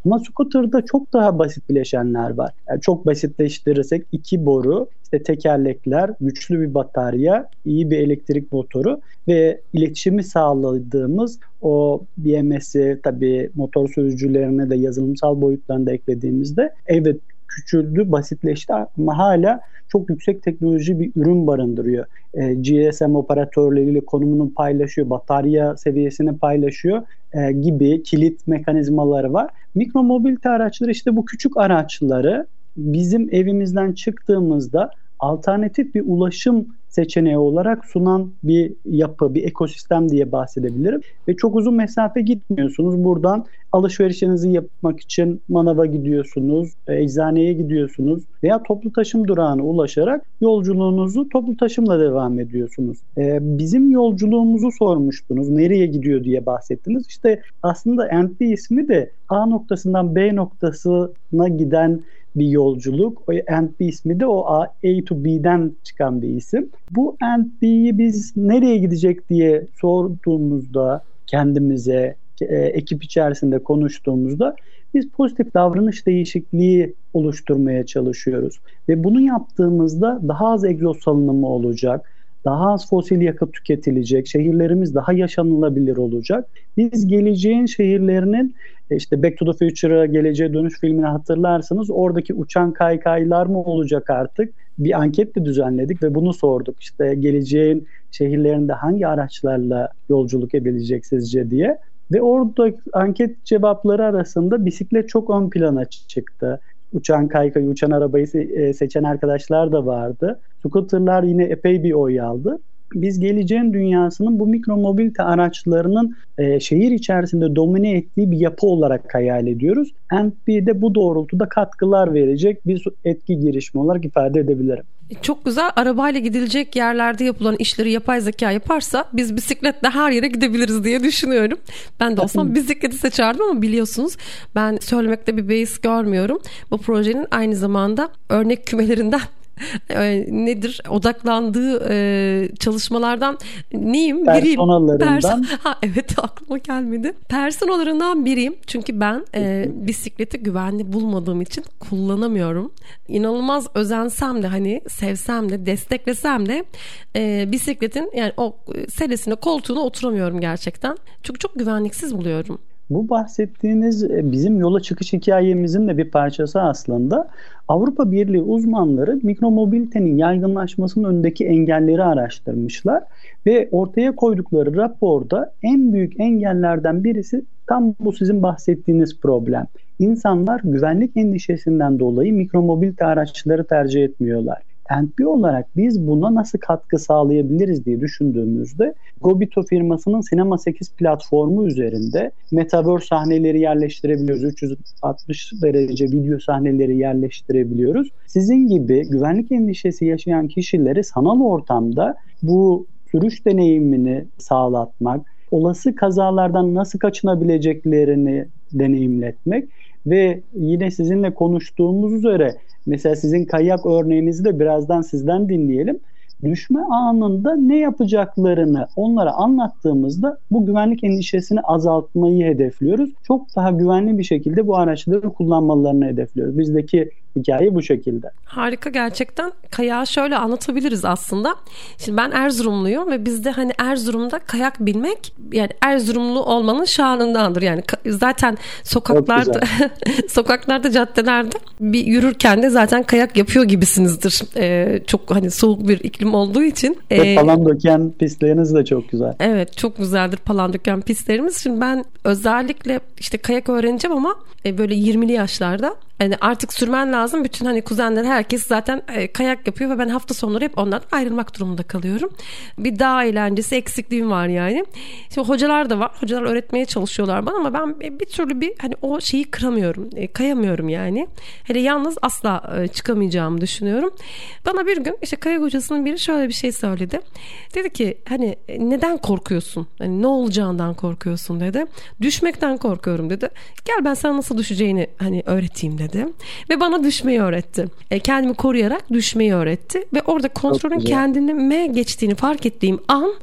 Ama scooter'da çok daha basit bileşenler var. Yani çok basitleştirirsek iki boru, işte tekerlekler, güçlü bir batarya, iyi bir elektrik motoru ve iletişimi sağladığımız o BMS'i tabii motor sürücülerine de yazılımsal boyutlarını da eklediğimizde evet küçüldü, basitleşti ama hala çok yüksek teknoloji bir ürün barındırıyor. E, GSM operatörleriyle konumunu paylaşıyor, batarya seviyesini paylaşıyor e, gibi kilit mekanizmaları var. Mikro mobilite araçları işte bu küçük araçları bizim evimizden çıktığımızda alternatif bir ulaşım seçeneği olarak sunan bir yapı, bir ekosistem diye bahsedebilirim. Ve çok uzun mesafe gitmiyorsunuz. Buradan alışverişinizi yapmak için manava gidiyorsunuz, e, eczaneye gidiyorsunuz veya toplu taşım durağına ulaşarak yolculuğunuzu toplu taşımla devam ediyorsunuz. E, bizim yolculuğumuzu sormuştunuz. Nereye gidiyor diye bahsettiniz. İşte aslında NP ismi de A noktasından B noktasına giden bir yolculuk. O and B ismi de o A, A to B'den çıkan bir isim. Bu and B'yi biz nereye gidecek diye sorduğumuzda kendimize, e, ekip içerisinde konuştuğumuzda biz pozitif davranış değişikliği oluşturmaya çalışıyoruz. Ve bunu yaptığımızda daha az egzoz salınımı olacak, daha az fosil yakıt tüketilecek, şehirlerimiz daha yaşanılabilir olacak. Biz geleceğin şehirlerinin e, işte Back to the Future'a Geleceğe Dönüş filmini hatırlarsınız. Oradaki uçan kaykaylar mı olacak artık? Bir anket de düzenledik ve bunu sorduk. İşte geleceğin şehirlerinde hangi araçlarla yolculuk edilecek sizce diye. Ve orada anket cevapları arasında bisiklet çok ön plana çıktı. Uçan kaykayı, uçan arabayı e, seçen arkadaşlar da vardı. Scooter'lar yine epey bir oy aldı biz geleceğin dünyasının bu mikro mobilite araçlarının e, şehir içerisinde domine ettiği bir yapı olarak hayal ediyoruz. NP de bu doğrultuda katkılar verecek bir etki girişimi olarak ifade edebilirim. Çok güzel arabayla gidilecek yerlerde yapılan işleri yapay zeka yaparsa biz bisikletle her yere gidebiliriz diye düşünüyorum. Ben de olsam bisikleti seçerdim ama biliyorsunuz ben söylemekte bir beis görmüyorum. Bu projenin aynı zamanda örnek kümelerinden nedir odaklandığı e, çalışmalardan neyim? Biriyim. Personalarından. Pers ha, evet aklıma gelmedi. Personalarından biriyim. Çünkü ben e, bisikleti güvenli bulmadığım için kullanamıyorum. İnanılmaz özensem de hani sevsem de desteklesem de e, bisikletin yani o selesine koltuğuna oturamıyorum gerçekten. Çünkü çok güvenliksiz buluyorum. Bu bahsettiğiniz e, bizim yola çıkış hikayemizin de bir parçası aslında. Avrupa Birliği uzmanları mikromobilitenin yaygınlaşmasının önündeki engelleri araştırmışlar ve ortaya koydukları raporda en büyük engellerden birisi tam bu sizin bahsettiğiniz problem. İnsanlar güvenlik endişesinden dolayı mikromobilite araçları tercih etmiyorlar. NP olarak biz buna nasıl katkı sağlayabiliriz diye düşündüğümüzde Gobito firmasının Sinema 8 platformu üzerinde metaverse sahneleri yerleştirebiliyoruz. 360 derece video sahneleri yerleştirebiliyoruz. Sizin gibi güvenlik endişesi yaşayan kişileri sanal ortamda bu sürüş deneyimini sağlatmak, olası kazalardan nasıl kaçınabileceklerini deneyimletmek ve yine sizinle konuştuğumuz üzere Mesela sizin kayak örneğinizi de birazdan sizden dinleyelim. Düşme anında ne yapacaklarını onlara anlattığımızda bu güvenlik endişesini azaltmayı hedefliyoruz. Çok daha güvenli bir şekilde bu araçları kullanmalarını hedefliyoruz. Bizdeki hikaye bu şekilde. Harika gerçekten. Kayağı şöyle anlatabiliriz aslında. Şimdi ben Erzurumluyum ve bizde hani Erzurum'da kayak bilmek yani Erzurumlu olmanın şanındandır. Yani zaten sokaklarda sokaklarda caddelerde bir yürürken de zaten kayak yapıyor gibisinizdir. Ee, çok hani soğuk bir iklim olduğu için. Ee, Palandöken pistleriniz de çok güzel. Evet çok güzeldir Palandöken pistlerimiz. Şimdi ben özellikle işte kayak öğreneceğim ama e, böyle 20'li yaşlarda yani artık sürmen lazım. Bütün hani kuzenler herkes zaten e, kayak yapıyor ve ben hafta sonları hep ondan ayrılmak durumunda kalıyorum. Bir dağ eğlencesi eksikliğim var yani. Şimdi hocalar da var. Hocalar öğretmeye çalışıyorlar bana ama ben bir türlü bir hani o şeyi kıramıyorum. E, kayamıyorum yani. Hele yalnız asla e, çıkamayacağımı düşünüyorum. Bana bir gün işte kayak hocasının biri şöyle bir şey söyledi. Dedi ki hani e, neden korkuyorsun? Hani ne olacağından korkuyorsun dedi. Düşmekten korkuyorum dedi. Gel ben sana nasıl düşeceğini hani öğreteyim dedi dedi. Ve bana düşmeyi öğretti. E, kendimi koruyarak düşmeyi öğretti. Ve orada kontrolün kendime geçtiğini fark ettiğim an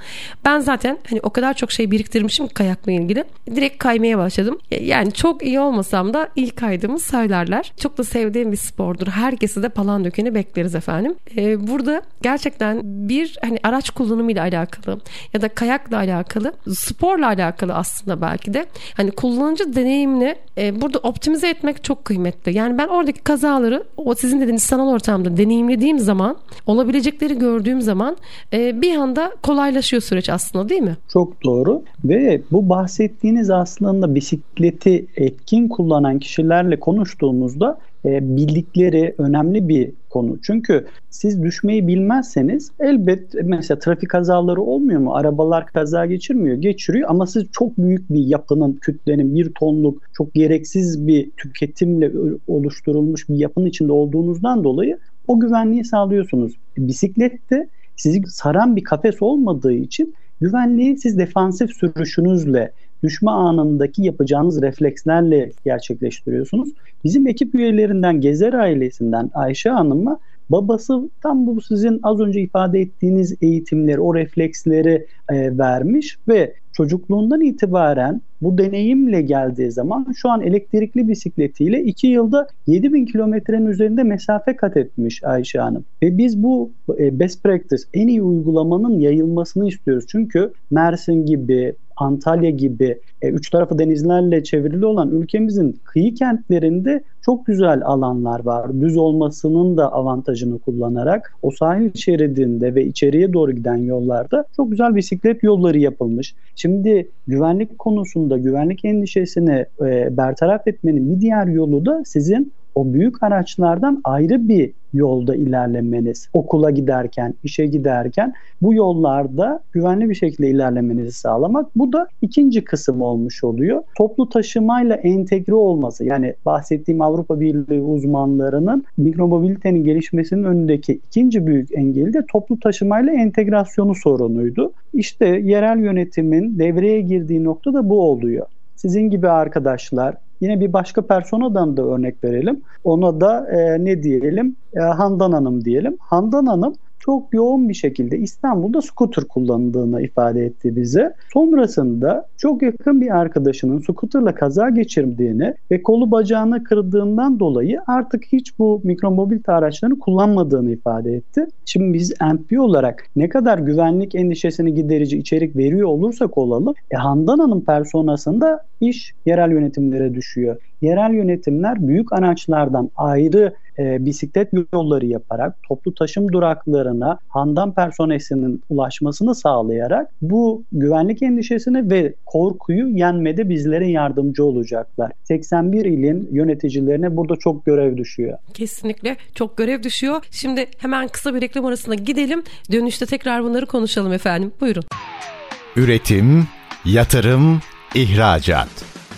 ben zaten hani o kadar çok şey biriktirmişim kayakla ilgili. Direkt kaymaya başladım. E, yani çok iyi olmasam da ilk kaydığımı söylerler. Çok da sevdiğim bir spordur. Herkesi de Palandöken'i bekleriz efendim. E, burada gerçekten bir hani araç kullanımıyla alakalı ya da kayakla alakalı, sporla alakalı aslında belki de hani kullanıcı deneyimini e, burada optimize etmek çok kıymetli. Yani ben oradaki kazaları o sizin dediğiniz sanal ortamda deneyimlediğim zaman olabilecekleri gördüğüm zaman e, bir anda kolaylaşıyor süreç aslında değil mi? Çok doğru ve bu bahsettiğiniz aslında bisikleti etkin kullanan kişilerle konuştuğumuzda e, bildikleri önemli bir konu. Çünkü siz düşmeyi bilmezseniz elbet mesela trafik kazaları olmuyor mu? Arabalar kaza geçirmiyor. Geçiriyor ama siz çok büyük bir yapının, kütlenin, bir tonluk çok gereksiz bir tüketimle oluşturulmuş bir yapının içinde olduğunuzdan dolayı o güvenliği sağlıyorsunuz. Bisiklette sizi saran bir kafes olmadığı için güvenliği siz defansif sürüşünüzle düşme anındaki yapacağınız reflekslerle gerçekleştiriyorsunuz. Bizim ekip üyelerinden Gezer ailesinden Ayşe Hanım'a babası tam bu sizin az önce ifade ettiğiniz eğitimleri, o refleksleri e, vermiş ve çocukluğundan itibaren bu deneyimle geldiği zaman şu an elektrikli bisikletiyle 2 yılda 7000 kilometrenin üzerinde mesafe kat etmiş Ayşe Hanım. Ve biz bu e, best practice en iyi uygulamanın yayılmasını istiyoruz. Çünkü Mersin gibi, Antalya gibi e, üç tarafı denizlerle çevrili olan ülkemizin kıyı kentlerinde çok güzel alanlar var. Düz olmasının da avantajını kullanarak o sahil şeridinde ve içeriye doğru giden yollarda çok güzel bisiklet yolları yapılmış. Şimdi güvenlik konusunda güvenlik endişesini e, bertaraf etmenin bir diğer yolu da sizin o büyük araçlardan ayrı bir yolda ilerlemeniz, okula giderken, işe giderken bu yollarda güvenli bir şekilde ilerlemenizi sağlamak. Bu da ikinci kısım olmuş oluyor. Toplu taşımayla entegre olması yani bahsettiğim Avrupa Birliği uzmanlarının mikromobilitenin gelişmesinin önündeki ikinci büyük engeli de toplu taşımayla entegrasyonu sorunuydu. İşte yerel yönetimin devreye girdiği nokta da bu oluyor. Sizin gibi arkadaşlar Yine bir başka personadan da örnek verelim. Ona da e, ne diyelim? E, Handan Hanım diyelim. Handan Hanım çok yoğun bir şekilde İstanbul'da scooter kullandığını ifade etti bize. Sonrasında çok yakın bir arkadaşının scooterla kaza geçirdiğini ve kolu bacağını kırdığından dolayı artık hiç bu mikromobilite araçlarını kullanmadığını ifade etti. Şimdi biz MP olarak ne kadar güvenlik endişesini giderici içerik veriyor olursak olalım, e, Handan Hanım personasında iş yerel yönetimlere düşüyor. Yerel yönetimler büyük araçlardan ayrı e, bisiklet yolları yaparak toplu taşım duraklarına handan personesinin ulaşmasını sağlayarak bu güvenlik endişesini ve korkuyu yenmede bizlere yardımcı olacaklar. 81 ilin yöneticilerine burada çok görev düşüyor. Kesinlikle çok görev düşüyor. Şimdi hemen kısa bir reklam arasına gidelim. Dönüşte tekrar bunları konuşalım efendim. Buyurun. Üretim, yatırım, ihracat.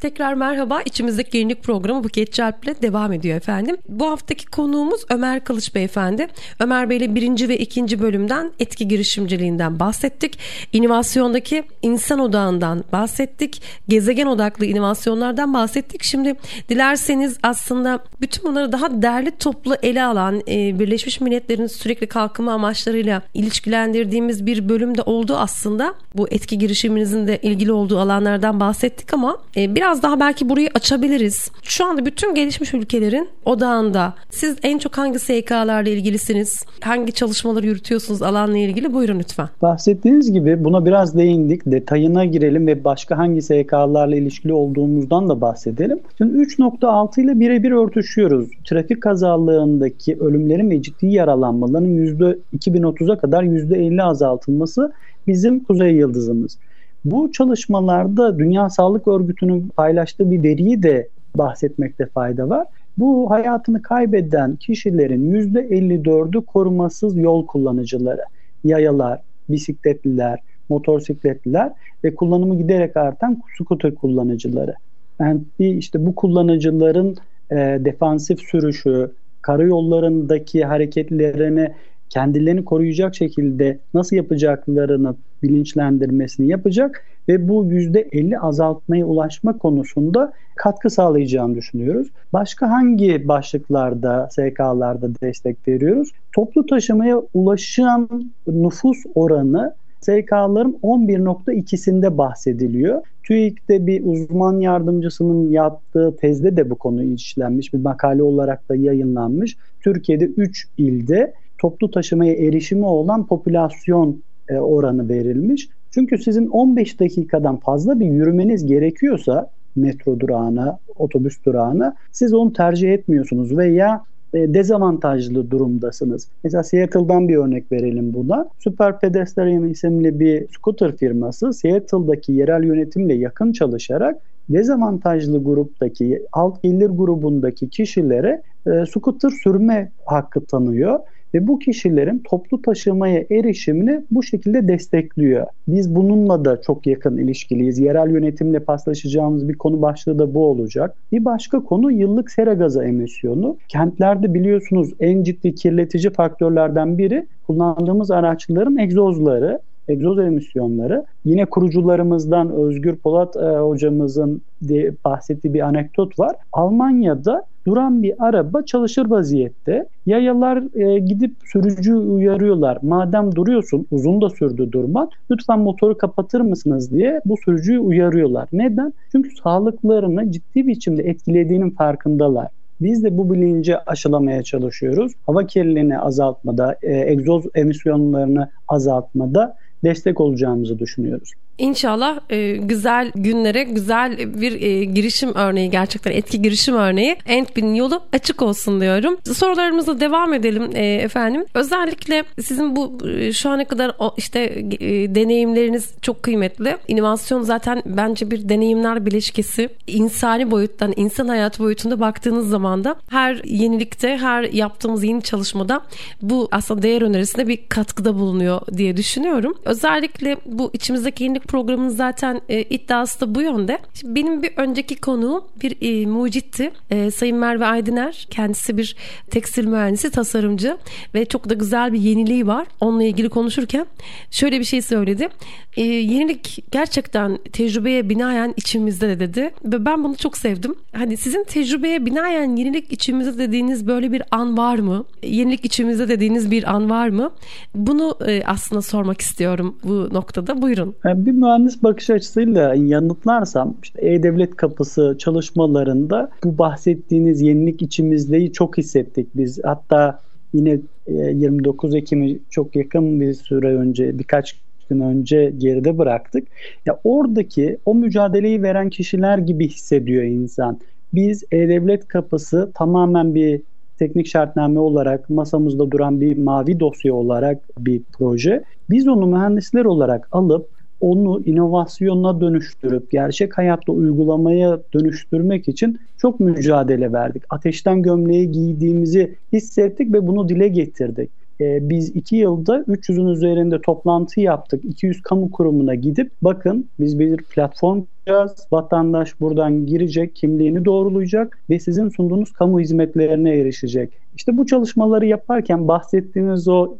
Tekrar merhaba. İçimizdeki yenilik programı Buket Çarp ile devam ediyor efendim. Bu haftaki konuğumuz Ömer Kılıç Beyefendi. Ömer Bey ile birinci ve ikinci bölümden etki girişimciliğinden bahsettik. İnovasyondaki insan odağından bahsettik. Gezegen odaklı inovasyonlardan bahsettik. Şimdi dilerseniz aslında bütün bunları daha derli toplu ele alan e, Birleşmiş Milletler'in sürekli kalkınma amaçlarıyla ilişkilendirdiğimiz bir bölümde oldu aslında. Bu etki girişiminizin de ilgili olduğu alanlardan bahsettik ama e, biraz biraz daha belki burayı açabiliriz. Şu anda bütün gelişmiş ülkelerin odağında siz en çok hangi SK'larla ilgilisiniz? Hangi çalışmaları yürütüyorsunuz alanla ilgili? Buyurun lütfen. Bahsettiğiniz gibi buna biraz değindik. Detayına girelim ve başka hangi SK'larla ilişkili olduğumuzdan da bahsedelim. Şimdi 3.6 ile birebir örtüşüyoruz. Trafik kazalığındaki ölümlerin ve ciddi yaralanmaların %2030'a kadar %50 azaltılması bizim kuzey yıldızımız. Bu çalışmalarda Dünya Sağlık Örgütü'nün paylaştığı bir veriyi de bahsetmekte fayda var. Bu hayatını kaybeden kişilerin %54'ü korumasız yol kullanıcıları, yayalar, bisikletliler, motosikletliler ve kullanımı giderek artan scooter kullanıcıları. Yani işte bu kullanıcıların e, defansif sürüşü, karayollarındaki hareketlerini kendilerini koruyacak şekilde nasıl yapacaklarını bilinçlendirmesini yapacak ve bu %50 azaltmaya ulaşma konusunda katkı sağlayacağını düşünüyoruz. Başka hangi başlıklarda, SK'larda destek veriyoruz? Toplu taşımaya ulaşan nüfus oranı SK'ların 11.2'sinde bahsediliyor. TÜİK'te bir uzman yardımcısının yaptığı tezde de bu konu işlenmiş. Bir makale olarak da yayınlanmış. Türkiye'de 3 ilde toplu taşımaya erişimi olan popülasyon e, oranı verilmiş. Çünkü sizin 15 dakikadan fazla bir yürümeniz gerekiyorsa metro durağına, otobüs durağına siz onu tercih etmiyorsunuz veya e, dezavantajlı durumdasınız. Mesela Seattle'dan bir örnek verelim buna. Super Pedestrian isimli bir scooter firması Seattle'daki yerel yönetimle yakın çalışarak dezavantajlı gruptaki alt gelir grubundaki kişilere e, scooter sürme hakkı tanıyor ve bu kişilerin toplu taşımaya erişimini bu şekilde destekliyor. Biz bununla da çok yakın ilişkiliyiz. Yerel yönetimle paslaşacağımız bir konu başlığı da bu olacak. Bir başka konu yıllık sera gazı emisyonu. Kentlerde biliyorsunuz en ciddi kirletici faktörlerden biri kullandığımız araçların egzozları egzoz emisyonları. Yine kurucularımızdan Özgür Polat e, hocamızın de bahsettiği bir anekdot var. Almanya'da duran bir araba çalışır vaziyette. Yayalar e, gidip sürücü uyarıyorlar. Madem duruyorsun uzun da sürdü durman lütfen motoru kapatır mısınız diye bu sürücüyü uyarıyorlar. Neden? Çünkü sağlıklarını ciddi biçimde etkilediğinin farkındalar. Biz de bu bilinci aşılamaya çalışıyoruz. Hava kirliliğini azaltmada, e, egzoz emisyonlarını azaltmada destek olacağımızı düşünüyoruz. İnşallah e, güzel günlere güzel bir e, girişim örneği gerçekten etki girişim örneği Entbin'in yolu açık olsun diyorum. Sorularımıza devam edelim e, efendim. Özellikle sizin bu e, şu ana kadar o, işte e, deneyimleriniz çok kıymetli. İnovasyon zaten bence bir deneyimler bileşkesi. İnsani boyuttan, insan hayatı boyutunda baktığınız zaman da her yenilikte, her yaptığımız yeni çalışmada bu aslında değer önerisinde bir katkıda bulunuyor diye düşünüyorum. Özellikle bu içimizdeki yenilik programının zaten e, iddiası da bu yönde. Şimdi benim bir önceki konuğum bir e, mucitti. E, Sayın Merve Aydıner. Kendisi bir tekstil mühendisi, tasarımcı ve çok da güzel bir yeniliği var. Onunla ilgili konuşurken şöyle bir şey söyledi. E, yenilik gerçekten tecrübeye binaen içimizde de dedi. Ve ben bunu çok sevdim. Hani sizin tecrübeye binaen yenilik içimizde dediğiniz böyle bir an var mı? Yenilik içimizde dediğiniz bir an var mı? Bunu e, aslında sormak istiyorum bu noktada. Buyurun. Bir mühendis bakış açısıyla yanıtlarsam işte E-Devlet Kapısı çalışmalarında bu bahsettiğiniz yenilik içimizdeyi çok hissettik biz. Hatta yine 29 e, Ekim'i çok yakın bir süre önce birkaç gün önce geride bıraktık. Ya oradaki o mücadeleyi veren kişiler gibi hissediyor insan. Biz E-Devlet Kapısı tamamen bir teknik şartname olarak masamızda duran bir mavi dosya olarak bir proje. Biz onu mühendisler olarak alıp onu inovasyona dönüştürüp gerçek hayatta uygulamaya dönüştürmek için çok mücadele verdik. Ateşten gömleği giydiğimizi hissettik ve bunu dile getirdik. Ee, biz iki yılda 300'ün üzerinde toplantı yaptık. 200 kamu kurumuna gidip bakın biz bir platform kuracağız. Vatandaş buradan girecek, kimliğini doğrulayacak ve sizin sunduğunuz kamu hizmetlerine erişecek. İşte bu çalışmaları yaparken bahsettiğiniz o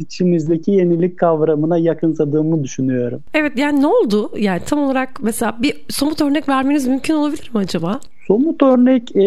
içimizdeki yenilik kavramına yakınsadığımı düşünüyorum. Evet yani ne oldu? Yani tam olarak mesela bir somut örnek vermeniz mümkün olabilir mi acaba? Somut örnek e,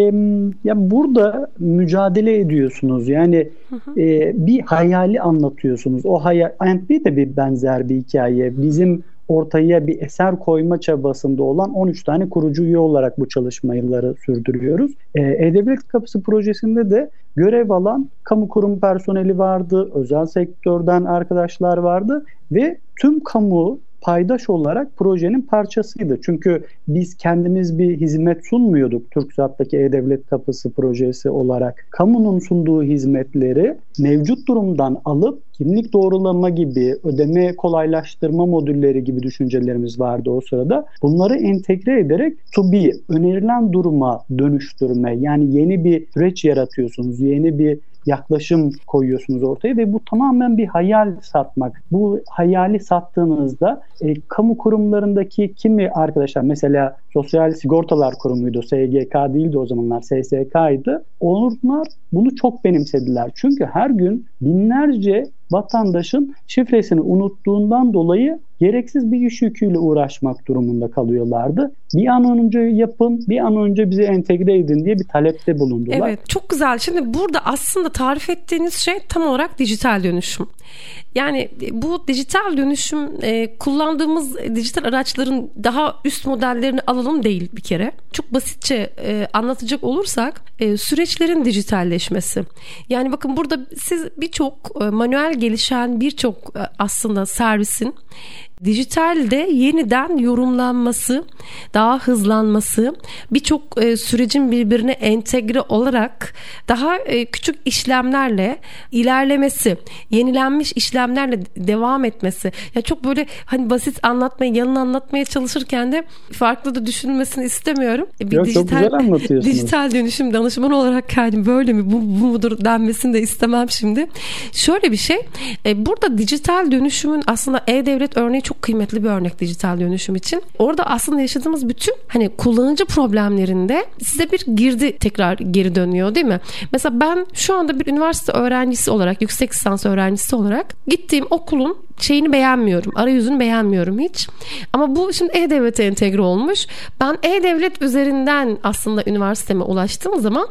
ya burada mücadele ediyorsunuz. Yani E, bir hayali anlatıyorsunuz. O hayal Antbi de bir benzer bir hikaye. Bizim ortaya bir eser koyma çabasında olan 13 tane kurucu üye olarak bu çalışmaları sürdürüyoruz. E, E-Devlet Kapısı projesinde de görev alan kamu kurum personeli vardı, özel sektörden arkadaşlar vardı ve tüm kamu paydaş olarak projenin parçasıydı. Çünkü biz kendimiz bir hizmet sunmuyorduk TürkSat'taki E-Devlet Kapısı projesi olarak. Kamunun sunduğu hizmetleri mevcut durumdan alıp kimlik doğrulama gibi, ödeme kolaylaştırma modülleri gibi düşüncelerimiz vardı o sırada. Bunları entegre ederek to be, önerilen duruma dönüştürme yani yeni bir süreç yaratıyorsunuz, yeni bir yaklaşım koyuyorsunuz ortaya ve bu tamamen bir hayal satmak. Bu hayali sattığınızda e, kamu kurumlarındaki kimi arkadaşlar mesela Sosyal Sigortalar Kurumu'ydu, SGK değildi o zamanlar, SSK'ydı. Onlar bunu çok benimsediler. Çünkü her gün binlerce vatandaşın şifresini unuttuğundan dolayı gereksiz bir iş yüküyle uğraşmak durumunda kalıyorlardı. Bir an önce yapın, bir an önce bizi entegre edin diye bir talepte bulundular. Evet, çok güzel. Şimdi burada aslında tarif ettiğiniz şey tam olarak dijital dönüşüm. Yani bu dijital dönüşüm e, kullandığımız dijital araçların daha üst modellerini alalım değil bir kere. Çok basitçe e, anlatacak olursak e, süreçlerin dijitalleşmesi. Yani bakın burada siz birçok e, manuel gelişen birçok e, aslında servisin dijitalde yeniden yorumlanması, daha hızlanması, birçok e, sürecin birbirine entegre olarak daha e, küçük işlemlerle ilerlemesi, yenilenmiş işlemlerle devam etmesi. Ya çok böyle hani basit anlatmaya, yalın anlatmaya çalışırken de farklı da düşünülmesini istemiyorum. Bir Yok, dijital, çok güzel anlatıyorsunuz. Dijital dönüşüm danışmanı olarak yani böyle mi bu, bu mudur denmesini de istemem şimdi. Şöyle bir şey, e, burada dijital dönüşümün aslında e-devlet örneği çok kıymetli bir örnek dijital dönüşüm için. Orada aslında yaşadığımız bütün hani kullanıcı problemlerinde size bir girdi tekrar geri dönüyor değil mi? Mesela ben şu anda bir üniversite öğrencisi olarak, yüksek lisans öğrencisi olarak gittiğim okulun şeyini beğenmiyorum. Arayüzünü beğenmiyorum hiç. Ama bu şimdi E-Devlet'e entegre olmuş. Ben E-Devlet üzerinden aslında üniversiteme ulaştığım zaman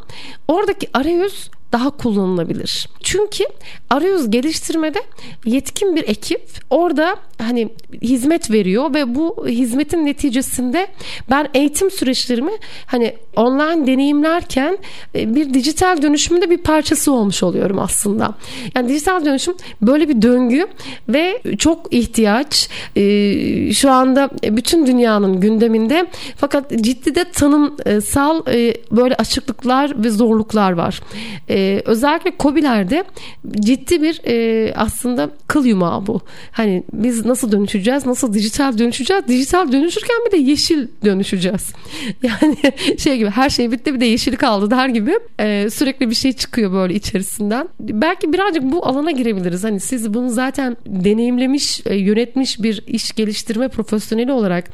oradaki arayüz daha kullanılabilir. Çünkü arayüz geliştirmede yetkin bir ekip orada hani hizmet veriyor ve bu hizmetin neticesinde ben eğitim süreçlerimi hani online deneyimlerken e, bir dijital dönüşümün de bir parçası olmuş oluyorum aslında. Yani dijital dönüşüm böyle bir döngü ve çok ihtiyaç e, şu anda bütün dünyanın gündeminde fakat ciddi de tanımsal e, böyle açıklıklar ve zorluklar var e, özellikle COBİ'lerde ciddi bir e, aslında kıl yumağı bu. Hani biz nasıl dönüşeceğiz? Nasıl dijital dönüşeceğiz? Dijital dönüşürken bir de yeşil dönüşeceğiz. Yani şey gibi her şey bitti bir de yeşil kaldı der gibi e, sürekli bir şey çıkıyor böyle içerisinden. Belki birazcık bu alana girebiliriz. Hani siz bunu zaten deneyimlemiş, e, yönetmiş bir iş geliştirme profesyoneli olarak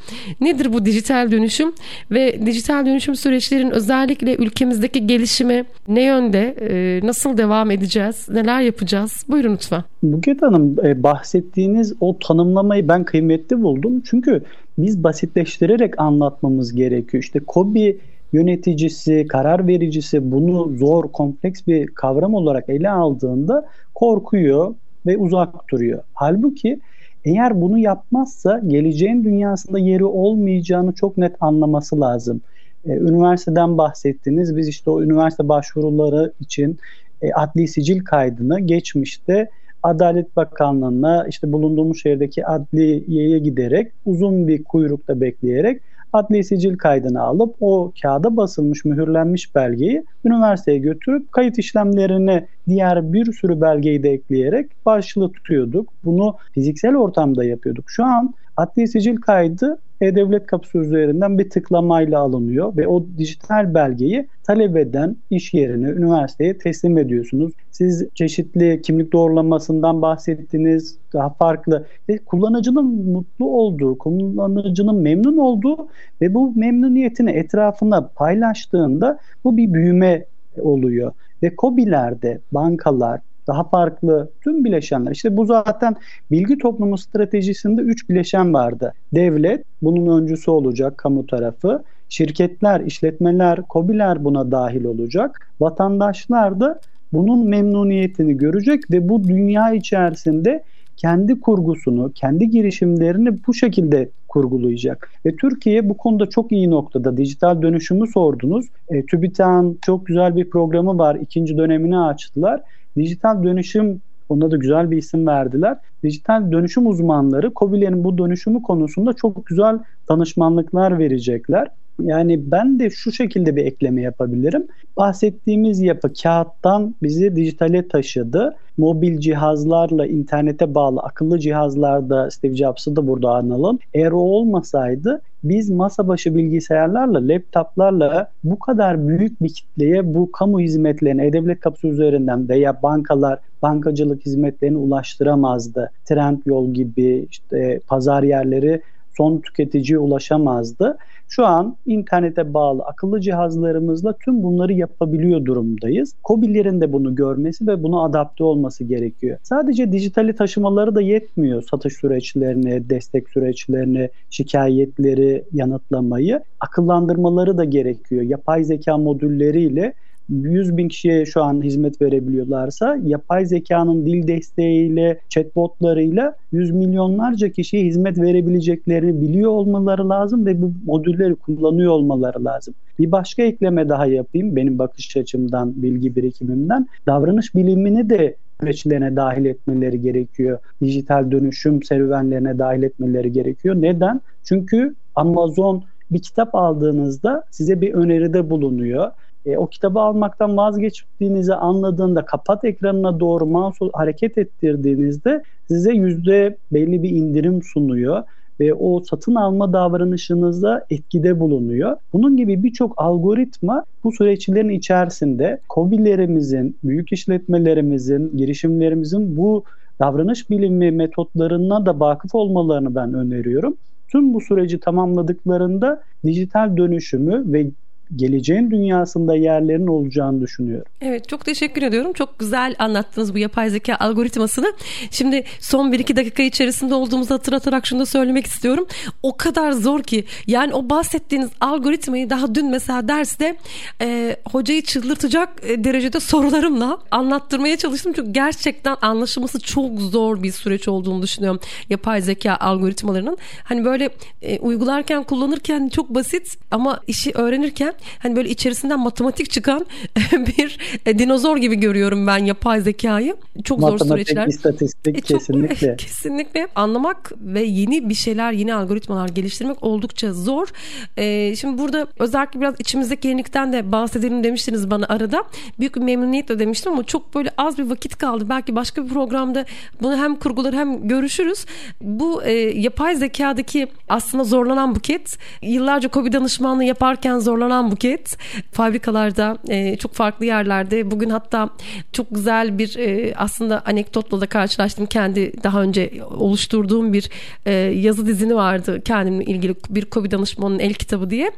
nedir bu dijital dönüşüm ve dijital dönüşüm süreçlerin özellikle ülkemizdeki gelişimi ne yönde e, nasıl devam edeceğiz? Neler yapacağız? Buyurun lütfen. Buket Hanım e, bahsettiğiniz o tanımlamayı ben kıymetli buldum. Çünkü biz basitleştirerek anlatmamız gerekiyor. İşte KOBİ yöneticisi, karar vericisi bunu zor, kompleks bir kavram olarak ele aldığında korkuyor ve uzak duruyor. Halbuki eğer bunu yapmazsa geleceğin dünyasında yeri olmayacağını çok net anlaması lazım. E, üniversiteden bahsettiniz. Biz işte o üniversite başvuruları için e, adli sicil kaydını geçmişte Adalet Bakanlığı'na işte bulunduğumuz şehirdeki adliyeye giderek uzun bir kuyrukta bekleyerek adli sicil kaydını alıp o kağıda basılmış mühürlenmiş belgeyi üniversiteye götürüp kayıt işlemlerine diğer bir sürü belgeyi de ekleyerek başlığı tutuyorduk. Bunu fiziksel ortamda yapıyorduk. Şu an adli sicil kaydı e-Devlet kapısı üzerinden bir tıklamayla alınıyor ve o dijital belgeyi talep eden iş yerine, üniversiteye teslim ediyorsunuz. Siz çeşitli kimlik doğrulamasından bahsettiniz, daha farklı. Ve kullanıcının mutlu olduğu, kullanıcının memnun olduğu ve bu memnuniyetini etrafına paylaştığında bu bir büyüme oluyor. Ve COBİ'lerde bankalar, daha farklı tüm bileşenler. İşte bu zaten bilgi toplumu stratejisinde üç bileşen vardı. Devlet bunun öncüsü olacak kamu tarafı. Şirketler, işletmeler, kobiler buna dahil olacak. Vatandaşlar da bunun memnuniyetini görecek ve bu dünya içerisinde kendi kurgusunu, kendi girişimlerini bu şekilde kurgulayacak. Ve Türkiye bu konuda çok iyi noktada. Dijital dönüşümü sordunuz. E, TÜBİTAK'ın çok güzel bir programı var. İkinci dönemini açtılar. Dijital dönüşüm ona da güzel bir isim verdiler. Dijital dönüşüm uzmanları COBİ'lerin bu dönüşümü konusunda çok güzel danışmanlıklar verecekler. Yani ben de şu şekilde bir ekleme yapabilirim. Bahsettiğimiz yapı kağıttan bizi dijitale taşıdı. Mobil cihazlarla internete bağlı akıllı cihazlarda Steve Jobs'ı da burada analım. Eğer o olmasaydı biz masa başı bilgisayarlarla, laptoplarla bu kadar büyük bir kitleye bu kamu hizmetlerini E-Devlet kapısı üzerinden veya bankalar bankacılık hizmetlerini ulaştıramazdı. Trend yol gibi işte pazar yerleri son tüketiciye ulaşamazdı. Şu an internete bağlı akıllı cihazlarımızla tüm bunları yapabiliyor durumdayız. COBİ'lerin de bunu görmesi ve buna adapte olması gerekiyor. Sadece dijitali taşımaları da yetmiyor satış süreçlerini, destek süreçlerini, şikayetleri yanıtlamayı. Akıllandırmaları da gerekiyor. Yapay zeka modülleriyle 100 bin kişiye şu an hizmet verebiliyorlarsa yapay zekanın dil desteğiyle, chatbotlarıyla yüz milyonlarca kişiye hizmet verebileceklerini biliyor olmaları lazım ve bu modülleri kullanıyor olmaları lazım. Bir başka ekleme daha yapayım benim bakış açımdan, bilgi birikimimden. Davranış bilimini de süreçlerine dahil etmeleri gerekiyor. Dijital dönüşüm serüvenlerine dahil etmeleri gerekiyor. Neden? Çünkü Amazon bir kitap aldığınızda size bir öneride bulunuyor e, o kitabı almaktan vazgeçtiğinizi anladığında kapat ekranına doğru mouse hareket ettirdiğinizde size yüzde belli bir indirim sunuyor ve o satın alma davranışınızda etkide bulunuyor. Bunun gibi birçok algoritma bu süreçlerin içerisinde COBİ'lerimizin, büyük işletmelerimizin, girişimlerimizin bu davranış bilimi metotlarına da vakıf olmalarını ben öneriyorum. Tüm bu süreci tamamladıklarında dijital dönüşümü ve geleceğin dünyasında yerlerin olacağını düşünüyorum. Evet çok teşekkür ediyorum. Çok güzel anlattınız bu yapay zeka algoritmasını. Şimdi son 1-2 dakika içerisinde olduğumuzu hatırlatarak şunu da söylemek istiyorum. O kadar zor ki yani o bahsettiğiniz algoritmayı daha dün mesela derste e, hocayı çıldırtacak e, derecede sorularımla anlattırmaya çalıştım. Çünkü gerçekten anlaşılması çok zor bir süreç olduğunu düşünüyorum. Yapay zeka algoritmalarının. Hani böyle e, uygularken kullanırken çok basit ama işi öğrenirken hani böyle içerisinden matematik çıkan bir e, dinozor gibi görüyorum ben yapay zekayı. Çok matematik, zor süreçler. istatistik e, çok, kesinlikle. kesinlikle anlamak ve yeni bir şeyler, yeni algoritmalar geliştirmek oldukça zor. E, şimdi burada özellikle biraz içimizdeki yenilikten de bahsedelim demiştiniz bana arada. Büyük bir memnuniyetle demiştim ama çok böyle az bir vakit kaldı. Belki başka bir programda bunu hem kurgular hem görüşürüz. Bu e, yapay zekadaki aslında zorlanan buket yıllarca COVID danışmanlığı yaparken zorlanan buket. Fabrikalarda e, çok farklı yerlerde. Bugün hatta çok güzel bir e, aslında anekdotla da karşılaştım. Kendi daha önce oluşturduğum bir e, yazı dizini vardı kendimle ilgili bir COVID danışmanının el kitabı diye.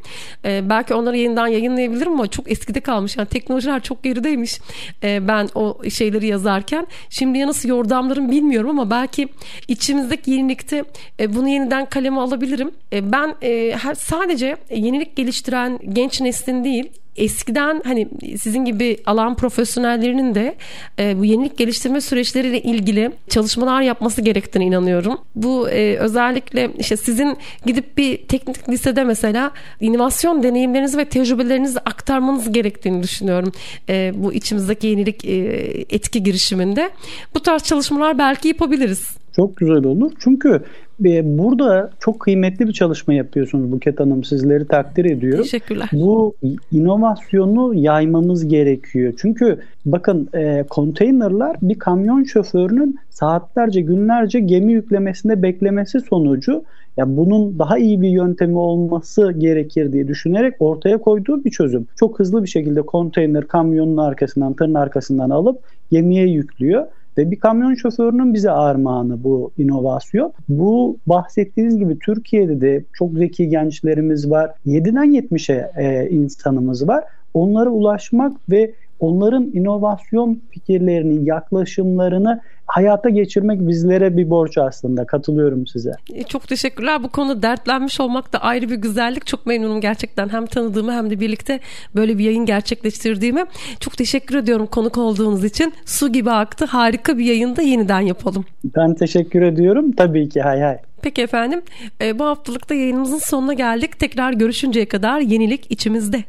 E, belki onları yeniden yayınlayabilirim ama çok eskide kalmış. Yani teknolojiler çok gerideymiş e, ben o şeyleri yazarken. Şimdiye nasıl yordamlarım bilmiyorum ama belki içimizdeki yenilikte e, bunu yeniden kaleme alabilirim. E, ben e, sadece yenilik geliştiren genç neslin değil eskiden hani sizin gibi alan profesyonellerinin de e, bu yenilik geliştirme süreçleriyle ilgili çalışmalar yapması gerektiğine inanıyorum. Bu e, özellikle işte sizin gidip bir teknik lisede mesela inovasyon deneyimlerinizi ve tecrübelerinizi aktarmanız gerektiğini düşünüyorum. E, bu içimizdeki yenilik e, etki girişiminde. Bu tarz çalışmalar belki yapabiliriz. Çok güzel olur. Çünkü e, burada çok kıymetli bir çalışma yapıyorsunuz Buket Hanım. Sizleri takdir ediyorum. Teşekkürler. Bu inovasyonu yaymamız gerekiyor. Çünkü bakın e, konteynerlar bir kamyon şoförünün saatlerce günlerce gemi yüklemesinde beklemesi sonucu ya bunun daha iyi bir yöntemi olması gerekir diye düşünerek ortaya koyduğu bir çözüm. Çok hızlı bir şekilde konteyner kamyonun arkasından, tırın arkasından alıp gemiye yüklüyor ve bir kamyon şoförünün bize armağanı bu inovasyon. Bu bahsettiğiniz gibi Türkiye'de de çok zeki gençlerimiz var. 7'den 70'e e, insanımız var. Onlara ulaşmak ve onların inovasyon fikirlerini, yaklaşımlarını hayata geçirmek bizlere bir borç aslında. Katılıyorum size. E, çok teşekkürler. Bu konuda dertlenmiş olmak da ayrı bir güzellik. Çok memnunum gerçekten. Hem tanıdığımı hem de birlikte böyle bir yayın gerçekleştirdiğime. Çok teşekkür ediyorum konuk olduğunuz için. Su gibi aktı. Harika bir yayında yeniden yapalım. Ben teşekkür ediyorum. Tabii ki hay hay. Peki efendim. E, bu haftalıkta yayınımızın sonuna geldik. Tekrar görüşünceye kadar yenilik içimizde.